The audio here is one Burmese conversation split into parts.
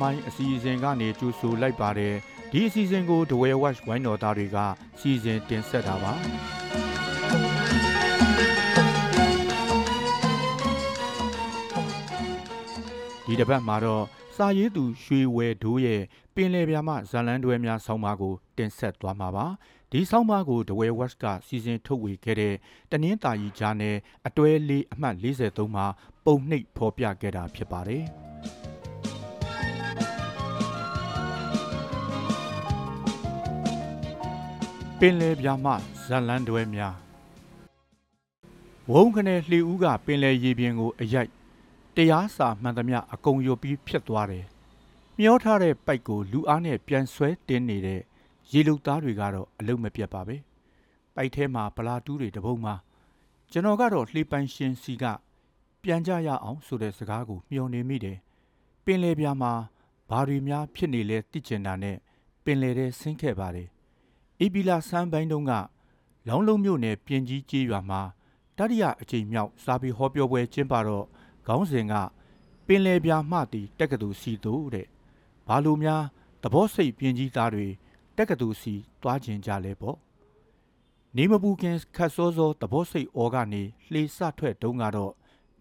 မိုင်းအစီအစဉ်ကနေကြိုဆိုလိုက်ပါတယ်ဒီအစီအစဉ်ကို The Way Watch ဝိုင်းတော်သားတွေကစီစဉ်တင်ဆက်တာပါဒီတစ်ပတ်မှာတော့စာရေးသူရွှေဝဲဒိုးရဲ့ပင်လယ်ပြာမဇလန်းတွဲများဆောင်းပါးကိုတင်ဆက်သွားမှာပါဒီဆောင်းပါးကို The Way Watch ကစီစဉ်ထုတ်ဝေခဲ့တဲ့တနင်္သာရီကြားနယ်အတွဲလေးအမှတ်43မှာပုံနှိပ်ဖော်ပြခဲ့တာဖြစ်ပါတယ် ပင်လယ်ပြာမဇလန်းတွဲများဝုံခနယ်လှေဦးကပင်လယ်ရေပြင်ကိုအရိုက်တရားစာမှန်သမျှအကုန်ရုပ်ပြီးဖြစ်သွားတယ်မျောထားတဲ့ပိုက်ကိုလူအားနဲ့ပြန်ဆွဲတင်းနေတဲ့ရေလုသားတွေကတော့အလုံးမပြတ်ပါပဲပိုက်ထဲမှာဗလာတူးတွေတပုံမှာကျွန်တော်ကတော့လှေပိုင်ရှင်စီကပြန်ကြရအောင်ဆိုတဲ့စကားကိုမျှော်နေမိတယ်ပင်လယ်ပြာမှာဘာတွေများဖြစ်နေလဲသိကျင်တာနဲ့ပင်လယ်ထဲဆင်းခဲ့ပါတယ် အီပီလာဆန်းပိုင်းတုန်းကလောင်းလုံးမြို့နယ်ပြင်ကြီးကျေးရွာမှာတတိယအကြိမ်မြောက်စာပေဟောပြောပွဲကျင်းပတော့ခေါင်းစဉ်ကပင်လယ်ပြာမှတီတက်ကတူစီတို့တဲ့ဘာလို့များသဘောစိတ်ပြင်းကြီးသားတွေတက်ကတူစီတွားကျင်ကြလဲပေါ့နေမပူခင်ခတ်စောစောသဘောစိတ်ဩကနေလှေစထွက်တုံးကတော့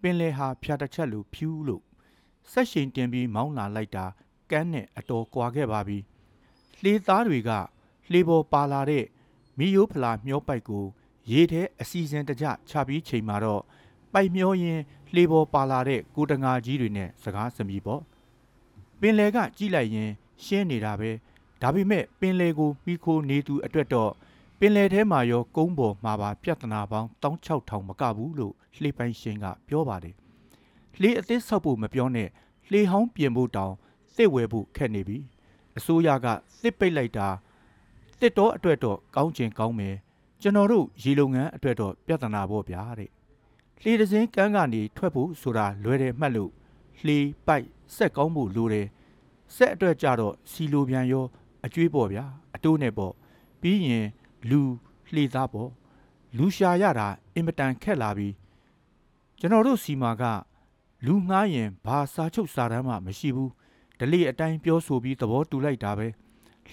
ပင်လယ်ဟာဖြာတစ်ချက်လိုဖြူးလို့ဆက်ရှင်တင်ပြီးမောင်းလာလိုက်တာကန်းနဲ့အတော်ကွာခဲ့ပါပြီလှေသားတွေက လှေပေါ်ပါလာတဲ့မီယိုဖလာမျောပိုက်ကို ရေထဲအစီအစဉ်တကြချပြီးချိန်မှာတော့ပိုက်မျောရင်လှေပေါ်ပါလာတဲ့ကိုတငါကြီးတွေနဲ့စကားစမြည်ပေါ့ပင်လယ်ကကြည့်လိုက်ရင် ရှင်းနေတာပဲဒါပေမဲ့ပင်လယ်ကိုမိခိုးနေသူအတွက်တော့ပင်လယ်ထဲမှာရောကုန်းပေါ်မှာပါပြဿနာပေါင်း16000မကဘူးလို့လှေပိုင်ရှင်ကပြောပါတယ်လှေအသစ်ဆောက်ဖို့မပြောနဲ့လှေဟောင်းပြင်ဖို့တောင်စစ်ဝဲဖို့ခက်နေပြီအစိုးရကစစ်ပိတ်လိုက်တာ တစ်တော့အတွက်တော့ကောင်းချင်ကောင်းမယ်ကျွန်တော်တို့ရေလုံငန်းအတွက်တော့ပြဿနာပေါ့ဗျာတဲ့လှေတစ်စင်းကန်းကနေထွက်ဖို့ဆိုတာလွယ်တယ်မှတ်လို့လှေပိုက်ဆက်ကောင်းဖို့လိုတယ်ဆက်အတွက်ကြတော့စီလိုပြန်ရောအကျွေးပေါ့ဗျာအတိုးနဲ့ပေါ့ပြီးရင်လူလှေသားပေါ့လူရှာရတာအင်မတန်ခက်လာပြီကျွန်တော်တို့စီမာကလူငှားရင်ဘာစာချုပ်စာတမ်းမှမရှိဘူးဒလိအတိုင်းပြောဆိုပြီးသဘောတူလိုက်တာပဲ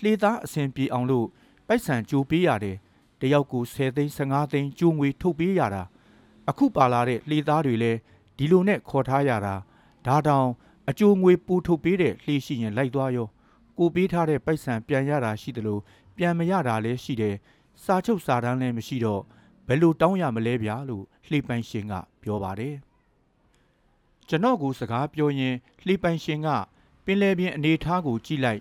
လှေသားအစဉ်ပြေအောင်လို့ပိုက်ဆံကြိုးပေးရတယ်တယောက်ကို10သိန်း15သိန်းကြိုးငွေထုတ်ပေးရတာအခုပါလာတဲ့လှေသားတွေလည်းဒီလိုနဲ့ခေါ်ထားရတာဒါတောင်အကျိုးငွေပူထုတ်ပေးတဲ့လှေရှိရင်လိုက်သွားရောကိုပေးထားတဲ့ပိုက်ဆံပြန်ရတာရှိတယ်လို့ပြန်မရတာလည်းရှိတယ်စာချုပ်စာတမ်းလည်းမရှိတော့ဘယ်လိုတောင်းရမလဲဗျာလို့လှေပိုင်ရှင်ကပြောပါတယ်ကျွန်တော်ကစကားပြောရင်လှေပိုင်ရှင်ကပင်လယ်ပြင်အနေထားကိုကြည့်လိုက်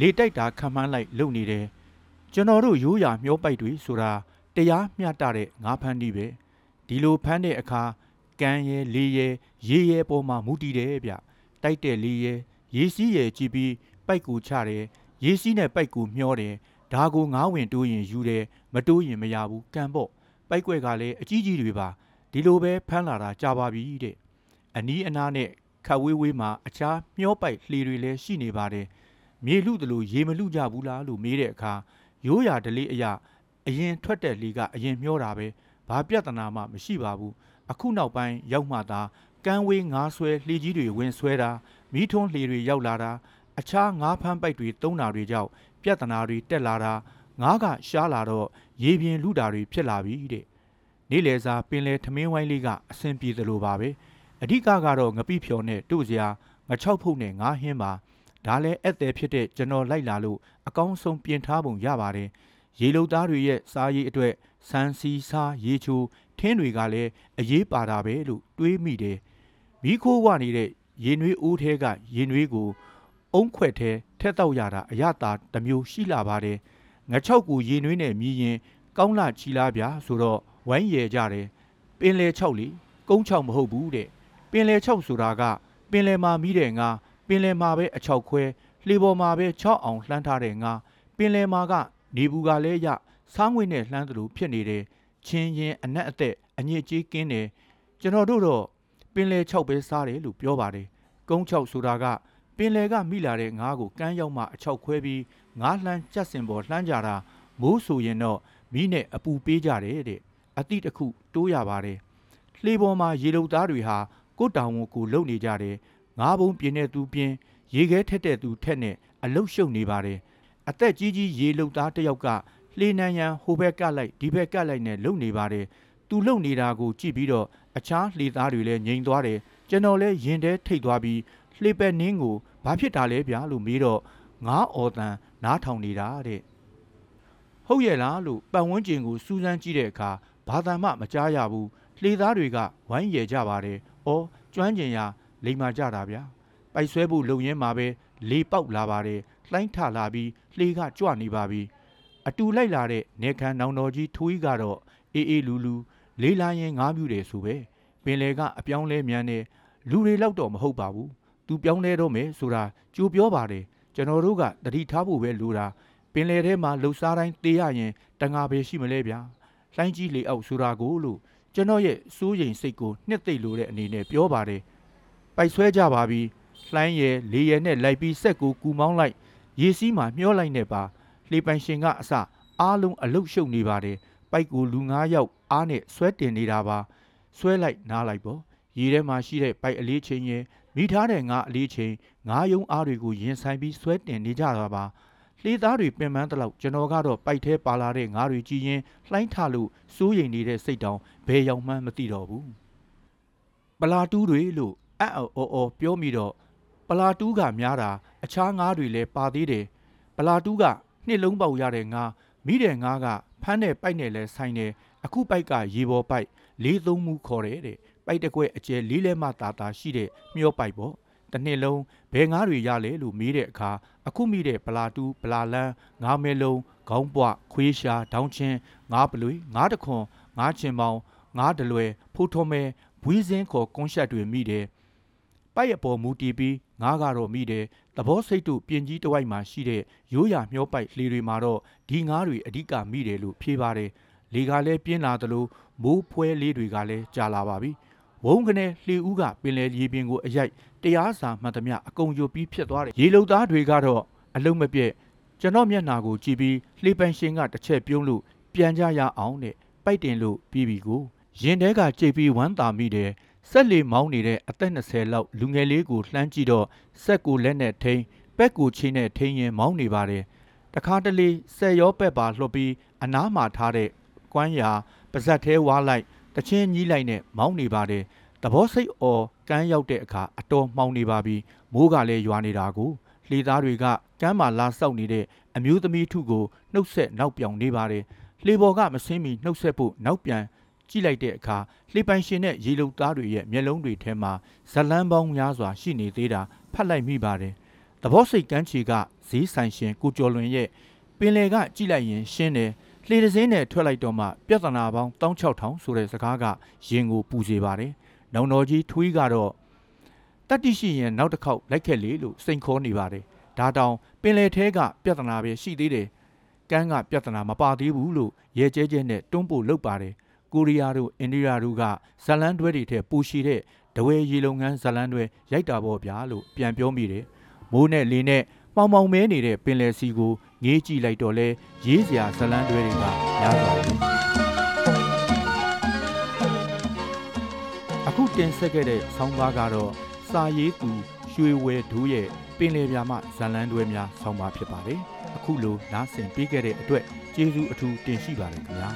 လေတိုက်တာခံမှန်းလိုက်လုပ်နေတယ်ကျွန်တော်တို့ရိုးရာမျောပိုက်တွေဆိုတာတရားမျှတတဲ့ငါးဖမ်းနည်းပဲဒီလိုဖမ်းတဲ့အခါကံရဲလေးရဲရေရဲပေါ်မှာမူတည်တယ်ဗျတိုက်တဲ့လေးရဲရေစီးရဲကြည့်ပြီးပိုက်ကူချတယ်ရေစီးနဲ့ပိုက်ကူမျောတယ်ဒါကိုငါးဝင်တိုးရင်ယူတယ်မတိုးရင်မရဘူးကံပေါ့ပိုက်ကွက်ကလည်းအကြီးကြီးတွေပါဒီလိုပဲဖမ်းလာတာကြာပါပြီတဲ့အနီးအနားနဲ့ခတ်ဝေးဝေးမှာအခြားမျောပိုက်လှေတွေလည်းရှိနေပါတယ် မြေလူတလို့ရေမလူကြဘူးလားလို့မေးတဲ့အခါရိုးရာဒလေးအရာအရင်ထွက်တဲ့လေကအရင်မျောတာပဲဘာပြဿနာမှမရှိပါဘူးအခုနောက်ပိုင်းရောက်မှသာကမ်းဝေးငါးဆွဲလှေကြီးတွေဝင်ဆွဲတာမိထုံးလှေတွေရောက်လာတာအခြားငါးဖမ်းပိုက်တွေတုံးတာတွေကြောင့်ပြဿနာတွေတက်လာတာငါးကရှားလာတော့ရေပြင်လူတာတွေဖြစ်လာပြီတဲ့နေ့လယ်စာပင်လယ်ထမင်းဝိုင်းလေးကအဆင်ပြေသလိုပါပဲအဓိကကတော့ငပိဖြော်နဲ့တို့စရာငချောက်ဖုတ်နဲ့ငါးဟင်းပါ ဒါလည်းဧည့်သည်ဖြစ်တဲ့ကျွန်တော်လိုက်လာလို့အကောင်းဆုံးပြင်ထားပုံရပါတယ်ရေလုံသားတွေရဲ့စားရေးအတွက်စမ်းစီစားရေချိုထင်းတွေကလည်းအရေးပါတာပဲလို့တွေးမိတယ်မိခိုးဝနေတဲ့ရေနွေးအိုးထဲကရေနွေးကိုအုံးခွက်ထဲထက်တော့ရတာအရသာတစ်မျိုးရှိလာပါတယ်ငချောက်ကိုရေနွေးနဲ့မြည်ရင်ကောင်းလာချီလာဗျာဆိုတော့ဝိုင်းရကြတယ်ပင်လေ6လီကုန်း6မဟုတ်ဘူးတဲ့ပင်လေ6ဆိုတာကပင်လေမှာမိတဲ့ငါ ပင်လေမှာပဲအချောက်ခွဲလှေပေါ်မှာပဲ6အောင်လှမ်းထားတဲ့ငါပင်လေမှာကနေဘူးကလည်းရစားငွေနဲ့လှမ်းသလိုဖြစ်နေတယ်ချင်းရင်အနက်အသက်အညစ်အကြေးကင်းတယ်ကျွန်တော်တို့တော့ပင်လေ6ပဲစားတယ်လို့ပြောပါတယ်ကုန်း6ဆိုတာကပင်လေကမိလာတဲ့ငါးကိုကမ်းရောက်မှအချောက်ခွဲပြီးငါးလှမ်းကြက်စင်ပေါ်လှမ်းကြတာမိုးဆိုရင်တော့မိနဲ့အပူပေးကြတယ်တဲ့အတိတခုတိုးရပါတယ်လှေပေါ်မှာရေလုံသားတွေဟာကိုတောင်ကိုကိုလုံနေကြတယ် ငါးဘုံပြင်းတဲ့သူပြင်းရေခဲထက်တဲ့သူထက်နဲ့အလုတ်ရှုပ်နေပါတယ်အသက်ကြီးကြီးရေလုံသားတစ်ယောက်ကလှေနံရန်ဟိုဘက်ကလိုက်ဒီဘက်ကလိုက်နဲ့လုံနေပါတယ်သူလုံနေတာကိုကြည့်ပြီးတော့အခြားလှေသားတွေလည်းငြိမ်သွားတယ်ကျွန်တော်လည်းရင်ထဲထိတ်သွားပြီးလှေပက်နင်းကိုဘာဖြစ်တာလဲဗျာလို့မေးတော့ငါအော်တန်နားထောင်နေတာတဲ့ဟုတ်ရဲ့လားလို့ပတ်ဝန်းကျင်ကိုစူးစမ်းကြည့်တဲ့အခါဘာသာမှမကြားရဘူးလှေသားတွေကဝိုင်းရယ်ကြပါတယ်။အော်ကျွမ်းကျင်ရာ လိမ်မာကြတာဗျာ။ပိုက်ဆွဲဖို့လုံရင်းမှာပဲလေပေါက်လာပါတယ်။လှိုင်းထလာပြီးလှေကကြွနေပါပြီ။အတူလိုက်လာတဲ့နေခမ်းနောင်တော်ကြီးထူးကြီးကတော့အေးအေးလူလူလေးလာရင်ငားမြူတယ်ဆိုပဲ။ပင်လေကအပြောင်းလဲမြန်နေလူတွေလောက်တော့မဟုတ်ပါဘူး။ तू ပြောင်းလဲတော့မယ်ဆိုတာကြိုပြောပါတယ်။ကျွန်တော်တို့ကတတိထားဖို့ပဲလိုတာ။ပင်လေထဲမှာလှုပ်ရှားတိုင်းတေးရရင်တငါပဲရှိမလဲဗျာ။လှိုင်းကြီးလေအောက်ဆိုတာကိုလို့ကျွန်တော်ရဲ့စိုးရိမ်စိတ်ကိုနှစ်သိမ့်လို့တဲ့အနေနဲ့ပြောပါတယ်။ ပိုက်ဆွဲကြပါပြီ။လှိုင်းရယ်လေရယ်နဲ့လိုက်ပြီးဆက်ကိုကူမောင်းလိုက်ရေစီးမှာမျောလိုက်နေပါလေပိုင်ရှင်ကအစအားလုံးအလုတ်ရှုပ်နေပါတယ်။ပိုက်ကိုလူ9ယောက်အားနဲ့ဆွဲတင်နေတာပါ။ဆွဲလိုက်နားလိုက်ပေါ့။ရေထဲမှာရှိတဲ့ပိုက်အလေးချင်းရယ်မိထားတဲ့ငါအလေးချင်းငါးယုံအားတွေကိုရင်ဆိုင်ပြီးဆွဲတင်နေကြတာပါ။လှေသားတွေပင်ပန်းတလောက်ကျွန်တော်ကတော့ပိုက်သေးပါလာတဲ့ငါးတွေကြည်ရင်လှိုင်းထလို့စိုးရိမ်နေတဲ့စိတ်တောင်ဘယ်ရောက်မှန်းမသိတော့ဘူးပလာတူးတွေလို့ အံ့အော်အော်အော်ပြောမိတော့ပလာတူးကများတာအခြားငါးတွေလည်းပါသေးတယ်ပလာတူးကနှစ်လုံးပေါက်ရတဲ့ငါးမိတဲ့ငါးကဖမ်းတဲ့ပိုက်နဲ့လဲဆိုင်တယ်အခုပိုက်ကရေပေါ်ပိုက်လေးသုံးမှုခေါ်တယ်တဲ့ပိုက်တစ်ခွက်အကျယ်လေးလဲမှတာတာရှိတဲ့မျောပိုက်ပေါ့တစ်နှစ်လုံးဘယ်ငါးတွေရလဲလို့မေးတဲ့အခါအခုမိတဲ့ပလာတူးပလာလန်းငါးမဲလုံးခေါင်းပွားခွေးရှာဒေါင်းချင်းငါးပလွေငါးတခွန်ငါးချင်ပေါင်းငါးတလွယ်ဖိုးထုံးမဲဝီးစင်းခေါ်ကွန်ရှက်တွေမိတယ် ပိုက်အပေါ်မူတီးပြီးငါးကတော့မိတယ်သဘောစိတ်တို့ပြင်ကြီးတစ်ဝိုက်မှာရှိတဲ့ရိုးရာမျောပိုက်လှေတွေမှာတော့ဒီငါးတွေအဓိကမိတယ်လို့ဖြေပါတယ်လေကလည်းပြင်းလာသလိုမိုးဖွဲလေးတွေကလည်းကြာလာပါပြီဝုံကနေလှေဦးကပင်လယ်ရေပြင်ကိုအရိုက်တရားစာမှန်သမျှအကုန်ယူပြီးဖြစ်သွားတယ်ရေလုံသားတွေကတော့အလုံးမပြည့်ကျွန်တော်မျက်နှာကိုကြည့်ပြီးလှေပန်ရှင်ကတစ်ချက်ပြုံးလို့ပြန်ကြရအောင်တဲ့ပိုက်တင်လို့ပြီးပြီကိုရင်ထဲကကြိတ်ပြီးဝမ်းသာမိတယ် ဆက်လီမောင်းနေတဲ့အသက်20လောက်လူငယ်လေးကိုလှမ်းကြည့်တော့ဆက်ကိုလက်နဲ့ထိန်ပက်ကိုချင်းနဲ့ထိန်ရင်မောင်းနေပါတယ်တခါတလေဆက်ရောပက်ပါလှုပ်ပြီးအနားမှာထားတဲ့ကွမ်းရာပါဇက်သေးဝါလိုက်တချင်းကြီးလိုက်နဲ့မောင်းနေပါတယ်သဘောစိတ်အော်ကမ်းရောက်တဲ့အခါအတော်မှောင်နေပါပြီမိုးကလည်းရွာနေတာကိုလှေသားတွေကကမ်းမှာလာဆောက်နေတဲ့အမျိုးသမီးထုကိုနှုတ်ဆက်နောက်ပြောင်နေပါတယ်လှေပေါ်ကမဆင်းမီနှုတ်ဆက်ဖို့နောက်ပြန် ကြည့်လိုက်တဲ့အခါလှေပိုင်ရှင်နဲ့ရေလုံသားတွေရဲ့မျက်လုံးတွေထဲမှာဇလန်းပေါင်းများစွာရှိနေသေးတာဖတ်လိုက်မိပါတယ်သဘောစိတ်ကမ်းခြေကဈေးဆိုင်ရှင်ကိုကျော်လွင်ရဲ့ပင်လေကကြည့်လိုက်ရင်ရှင်းတယ်လှေတစ်စင်းနဲ့ထွက်လိုက်တော့မှပြဿနာပေါင်း16000ဆိုတဲ့စကားကရင်ကိုပူစေပါတယ်။နောင်တော်ကြီးထွေးကတော့တတ္တိရှိရင်နောက်တစ်ခေါက်လိုက်ခဲ့လေလို့စိန်ခေါ်နေပါတယ်။ဒါတောင်ပင်လေထဲကပြဿနာပဲရှိသေးတယ်။ကန်းကပြဿနာမပါသေးဘူးလို့ရဲကျဲကျဲနဲ့တွန်းပို့လုပ်ပါတယ်။ ကိုရီးယားတို့အိန္ဒိယတို့ကဇလန်တွဲတွေထဲပူရှိတဲ့ဒဝဲရေလုံငန်းဇလန်တွဲရိုက်တာပေါ့ဗျာလို့ပြန်ပြောမိတယ်။မိုးနဲ့လေနဲ့ပေါင်ပေါင်မဲနေတဲ့ပင်လယ်စီကိုငေးကြည့်လိုက်တော့လဲရေးစရာဇလန်းတွဲတွေကများသွားတယ်အခုတင်ဆက်ခဲ့တဲ့ဆောင်းပါးကတော့စာရေးသူရွှေဝဲဒူးရဲ့ပင်လယ်ပြာမဇလန်းတွဲများဆောင်းပါးဖြစ်ပါတယ်အခုလိုနားဆင်ပေးခဲ့တဲ့အတွက်ကျေးဇူးအထူးတင်ရှိပါတယ်ခင်ဗျာ